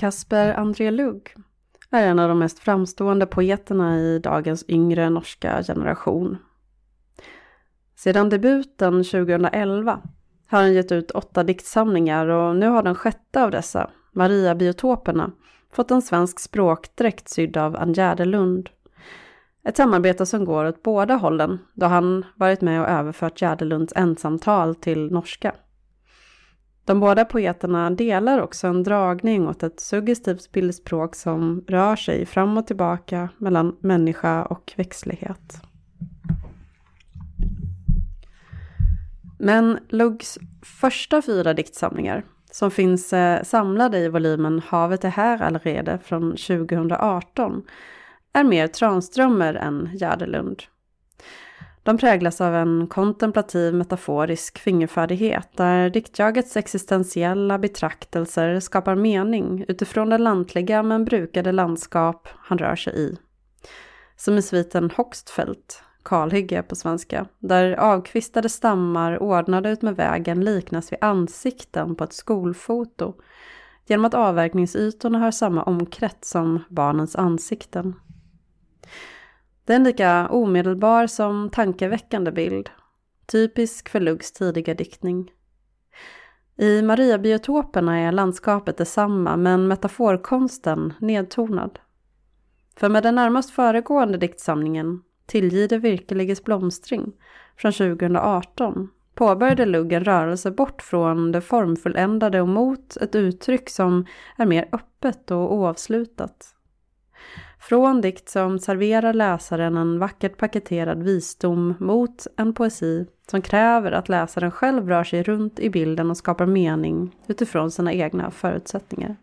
Kasper André Lugg är en av de mest framstående poeterna i dagens yngre norska generation. Sedan debuten 2011 har han gett ut åtta diktsamlingar och nu har den sjätte av dessa, Maria-biotoperna, fått en svensk språkdräkt sydd av Ann Gärdelund. Ett samarbete som går åt båda hållen då han varit med och överfört Gärdelunds ensamtal till norska. De båda poeterna delar också en dragning åt ett suggestivt bildspråk som rör sig fram och tillbaka mellan människa och växtlighet. Men Luggs första fyra diktsamlingar, som finns eh, samlade i volymen Havet är här allerede från 2018, är mer Tranströmer än Gärdelund. De präglas av en kontemplativ metaforisk fingerfärdighet där diktjagets existentiella betraktelser skapar mening utifrån det lantliga men brukade landskap han rör sig i. Som i sviten Hoxtfält, kalhygge på svenska, där avkvistade stammar ordnade ut med vägen liknas vid ansikten på ett skolfoto genom att avverkningsytorna har samma omkrets som barnens ansikten. Det är en lika omedelbar som tankeväckande bild. Typisk för Luggs tidiga diktning. I Mariabiotoperna är landskapet detsamma men metaforkonsten nedtonad. För med den närmast föregående diktsamlingen Tillgide virkeliges blomstring från 2018 påbörjade Lugg en rörelse bort från det formfulländade och mot ett uttryck som är mer öppet och oavslutat. Från dikt som serverar läsaren en vackert paketerad visdom mot en poesi som kräver att läsaren själv rör sig runt i bilden och skapar mening utifrån sina egna förutsättningar.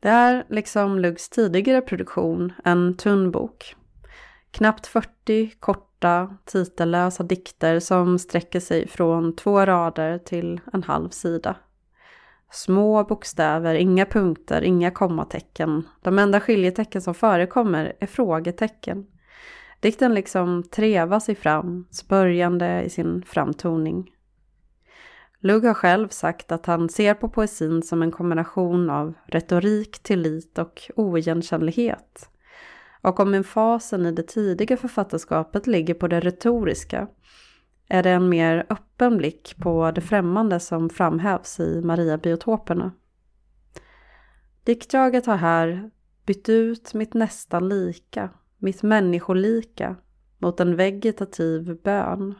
Det är, liksom Luggs tidigare produktion, en tunn bok. Knappt 40 korta, titellösa dikter som sträcker sig från två rader till en halv sida. Små bokstäver, inga punkter, inga kommatecken. De enda skiljetecken som förekommer är frågetecken. Dikten liksom trevar sig fram, spörjande i sin framtoning. Lugg har själv sagt att han ser på poesin som en kombination av retorik, tillit och oigenkännlighet. Och om emfasen i det tidiga författarskapet ligger på det retoriska är det en mer öppen blick på det främmande som framhävs i Maria-biotoperna. Diktjaget har här bytt ut mitt nästan lika, mitt människolika, mot en vegetativ bön.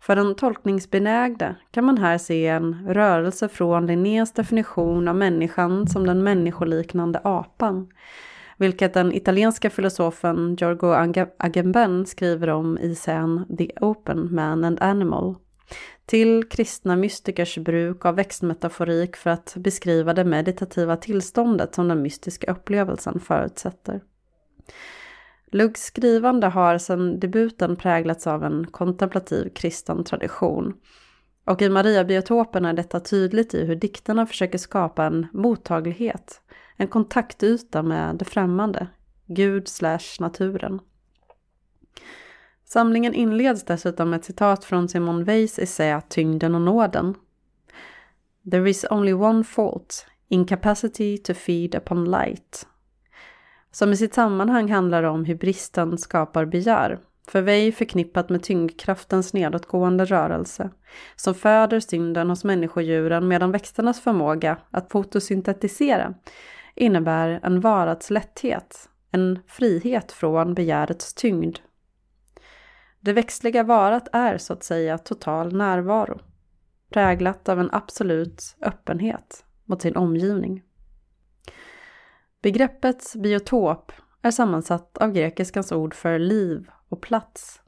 För den tolkningsbenägde kan man här se en rörelse från Linnés definition av människan som den människoliknande apan vilket den italienska filosofen Giorgio Agamben skriver om i sen The Open Man and Animal, till kristna mystikers bruk av växtmetaforik för att beskriva det meditativa tillståndet som den mystiska upplevelsen förutsätter. Luggs skrivande har sedan debuten präglats av en kontemplativ kristen tradition. Och i Maria-biotopen är detta tydligt i hur dikterna försöker skapa en mottaglighet en kontaktyta med det främmande, Gud slash naturen. Samlingen inleds dessutom med ett citat från Simone Weiss essä Tyngden och nåden. There is only one fault, incapacity to feed upon light. Som i sitt sammanhang handlar om hur bristen skapar begär. För Wei förknippat med tyngdkraftens nedåtgående rörelse, som föder synden hos människodjuren medan växternas förmåga att fotosyntetisera innebär en varats lätthet, en frihet från begärets tyngd. Det växtliga varat är så att säga total närvaro, präglat av en absolut öppenhet mot sin omgivning. Begreppet biotop är sammansatt av grekiskans ord för liv och plats.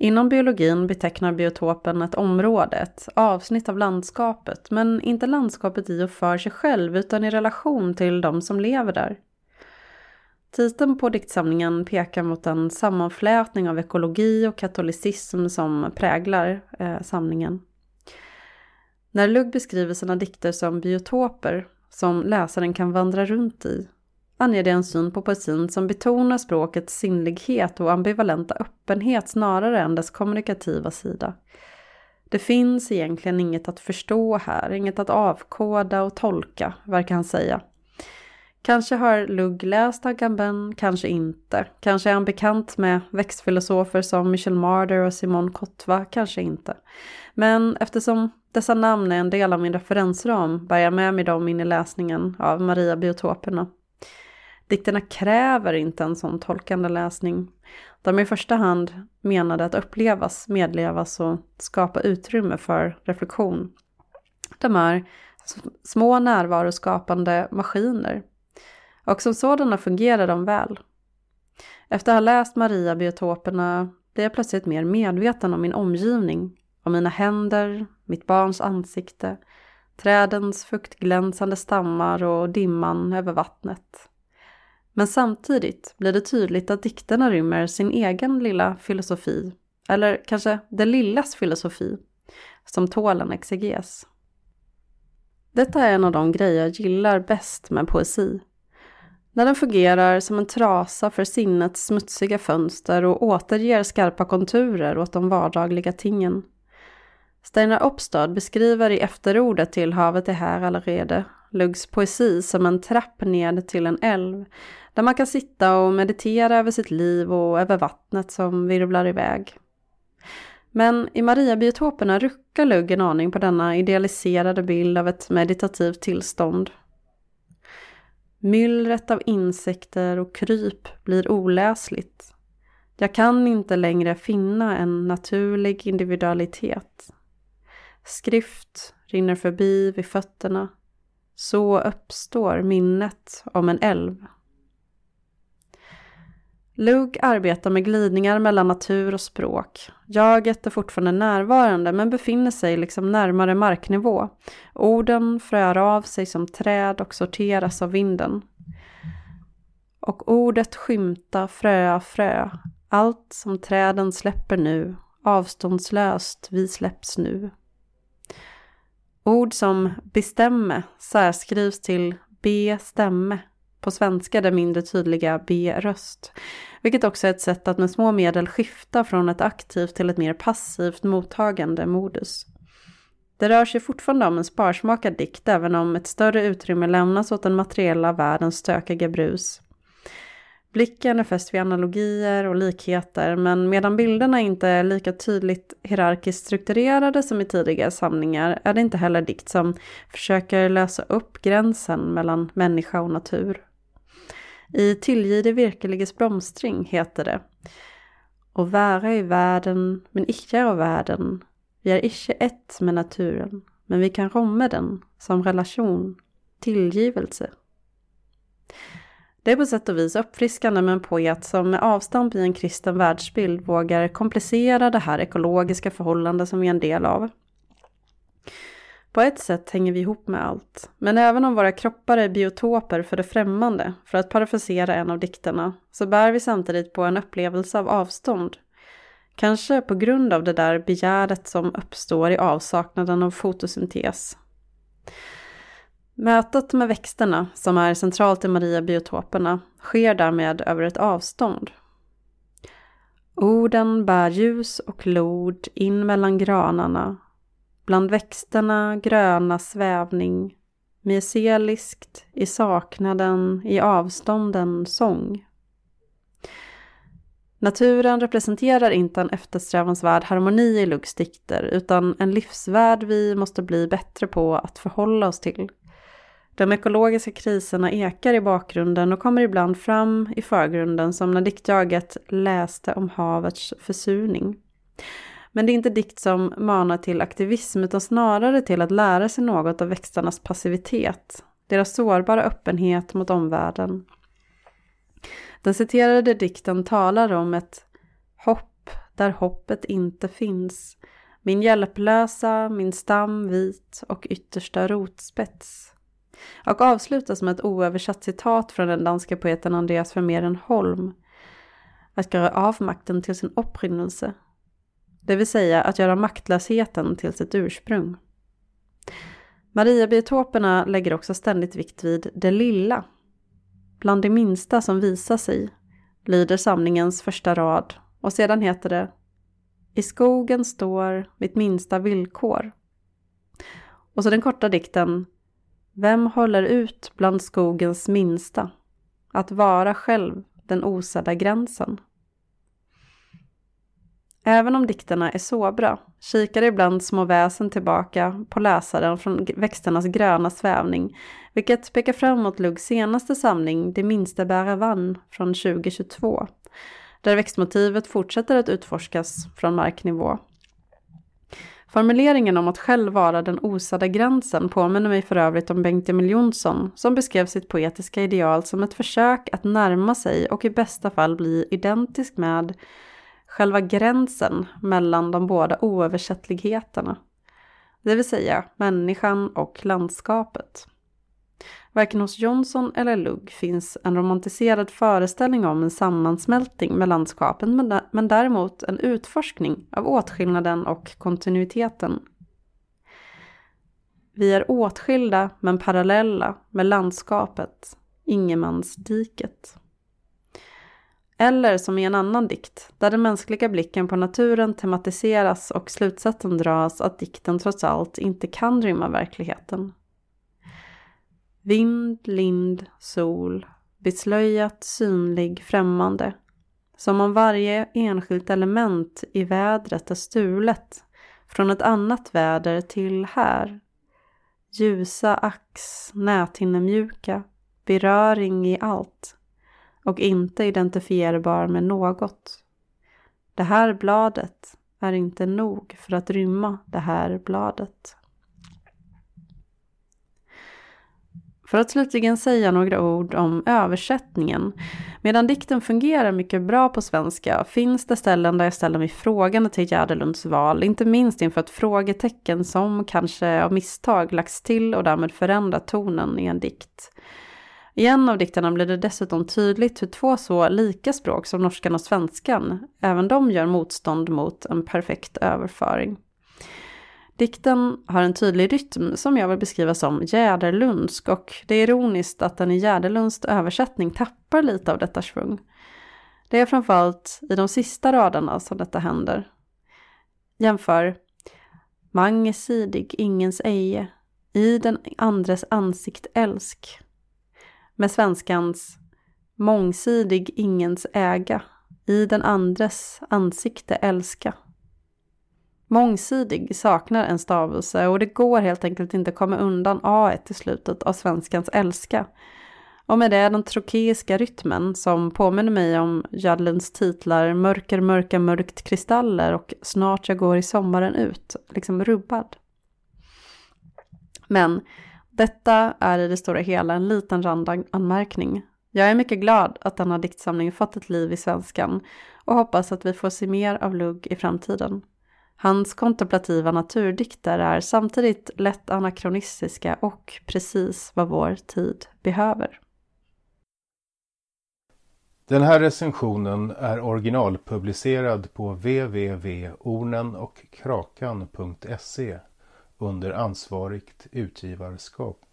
Inom biologin betecknar biotopen ett område, ett avsnitt av landskapet, men inte landskapet i och för sig själv utan i relation till de som lever där. Titeln på diktsamlingen pekar mot en sammanflätning av ekologi och katolicism som präglar eh, samlingen. När Lugg beskriver sina dikter som biotoper, som läsaren kan vandra runt i, anger det en syn på poesin som betonar språkets sinnlighet och ambivalenta öppenhet snarare än dess kommunikativa sida. Det finns egentligen inget att förstå här, inget att avkoda och tolka, verkar han säga. Kanske har Lugg läst Agamben, kanske inte. Kanske är han bekant med växtfilosofer som Michel Marder och Simon Kotva, kanske inte. Men eftersom dessa namn är en del av min referensram bär jag med mig dem in i läsningen av Maria Biotoperna. Dikterna kräver inte en sån tolkande läsning. De är i första hand menade att upplevas, medlevas och skapa utrymme för reflektion. De är små närvaroskapande maskiner. Och som sådana fungerar de väl. Efter att ha läst Maria-biotoperna blev jag plötsligt mer medveten om min omgivning, om mina händer, mitt barns ansikte, trädens fuktglänsande stammar och dimman över vattnet. Men samtidigt blir det tydligt att dikterna rymmer sin egen lilla filosofi, eller kanske det lillas filosofi, som tål en exeges. Detta är en av de grejer jag gillar bäst med poesi. När den fungerar som en trasa för sinnets smutsiga fönster och återger skarpa konturer åt de vardagliga tingen. Steinar Opstad beskriver i efterordet till Havet är här allerede Luggs poesi som en trapp ned till en älv där man kan sitta och meditera över sitt liv och över vattnet som virvlar iväg. Men i Mariabiotoperna ruckar Lugg en aning på denna idealiserade bild av ett meditativt tillstånd. Myllret av insekter och kryp blir oläsligt. Jag kan inte längre finna en naturlig individualitet. Skrift rinner förbi vid fötterna. Så uppstår minnet om en älv. Lugg arbetar med glidningar mellan natur och språk. Jaget är fortfarande närvarande men befinner sig liksom närmare marknivå. Orden fröar av sig som träd och sorteras av vinden. Och ordet skymta, fröa, frö. Allt som träden släpper nu, avståndslöst vi släpps nu. Ord som bestämme särskrivs till be-stämme på svenska det mindre tydliga B-röst. Vilket också är ett sätt att med små medel skifta från ett aktivt till ett mer passivt mottagande modus. Det rör sig fortfarande om en sparsmakad dikt även om ett större utrymme lämnas åt den materiella världens stökiga brus. Blicken är fäst vid analogier och likheter men medan bilderna inte är lika tydligt hierarkiskt strukturerade som i tidigare samlingar är det inte heller dikt som försöker lösa upp gränsen mellan människa och natur. I Tillgide virkeliges blomstring heter det Och vara i världen, men icke av världen. Vi är icke ett med naturen, men vi kan romme den som relation, tillgivelse. Det är på sätt och vis uppfriskande med en poet som med avstamp i en kristen världsbild vågar komplicera det här ekologiska förhållande som vi är en del av. På ett sätt hänger vi ihop med allt, men även om våra kroppar är biotoper för det främmande, för att parafrasera en av dikterna, så bär vi samtidigt på en upplevelse av avstånd. Kanske på grund av det där begäret som uppstår i avsaknaden av fotosyntes. Mötet med växterna, som är centralt i Maria-biotoperna, sker därmed över ett avstånd. Orden bär ljus och lod in mellan granarna Bland växterna gröna svävning, myceliskt i saknaden, i avstånden sång. Naturen representerar inte en eftersträvansvärd harmoni i Luggs dikter, utan en livsvärld vi måste bli bättre på att förhålla oss till. De ekologiska kriserna ekar i bakgrunden och kommer ibland fram i förgrunden som när diktjaget läste om havets försurning. Men det är inte dikt som manar till aktivism utan snarare till att lära sig något av växternas passivitet, deras sårbara öppenhet mot omvärlden. Den citerade dikten talar om ett hopp där hoppet inte finns, min hjälplösa, min stam vit och yttersta rotspets. Och avslutas med ett oöversatt citat från den danska poeten Andreas Vermeeren Holm. Att göra avmakten till sin upprinnelse det vill säga att göra maktlösheten till sitt ursprung. Mariabiotoperna lägger också ständigt vikt vid det lilla. Bland det minsta som visar sig, lyder samlingens första rad och sedan heter det I skogen står mitt minsta villkor. Och så den korta dikten vem håller ut bland skogens minsta? Att vara själv den osedda gränsen. Även om dikterna är sobra kikar ibland små väsen tillbaka på läsaren från växternas gröna svävning, vilket pekar fram mot Luggs senaste samling Det minsta bära vann från 2022, där växtmotivet fortsätter att utforskas från marknivå. Formuleringen om att själv vara den osadda gränsen påminner mig för övrigt om Bengt Emil Jonsson som beskrev sitt poetiska ideal som ett försök att närma sig och i bästa fall bli identisk med själva gränsen mellan de båda oöversättligheterna. Det vill säga människan och landskapet. Varken hos Johnson eller Lugg finns en romantiserad föreställning om en sammansmältning med landskapen men däremot en utforskning av åtskillnaden och kontinuiteten. Vi är åtskilda men parallella med landskapet, ingenmansdiket. Eller som i en annan dikt, där den mänskliga blicken på naturen tematiseras och slutsatsen dras att dikten trots allt inte kan rymma verkligheten. Vind, lind, sol, beslöjat, synlig, främmande. Som om varje enskilt element i vädret är stulet från ett annat väder till här. Ljusa ax, näthinnemjuka, beröring i allt och inte identifierbar med något. Det här bladet är inte nog för att rymma det här bladet. För att slutligen säga några ord om översättningen. Medan dikten fungerar mycket bra på svenska finns det ställen där jag ställer mig frågande till Gärdelunds val, inte minst inför ett frågetecken som kanske av misstag lagts till och därmed förändrat tonen i en dikt. I en av dikterna blir det dessutom tydligt hur två så lika språk som norskan och svenskan, även de gör motstånd mot en perfekt överföring. Dikten har en tydlig rytm som jag vill beskriva som jäderlundsk och det är ironiskt att den i Jäderlunds översättning tappar lite av detta svung. Det är framförallt i de sista raderna som detta händer. Jämför Mange sidig ingens eje, i den andres ansikt älsk med svenskans mångsidig ingens äga, i den andres ansikte älska. Mångsidig saknar en stavelse och det går helt enkelt inte att komma undan a i slutet av svenskans älska. Och med det den trokeiska rytmen som påminner mig om Jadlins titlar Mörker, mörka, mörkt kristaller och Snart jag går i sommaren ut, liksom rubbad. Men detta är i det stora hela en liten randanmärkning. Jag är mycket glad att denna diktsamling fått ett liv i svenskan och hoppas att vi får se mer av Lugg i framtiden. Hans kontemplativa naturdikter är samtidigt lätt anakronistiska och precis vad vår tid behöver. Den här recensionen är originalpublicerad på www.ornenochkrakan.se under ansvarigt utgivarskap.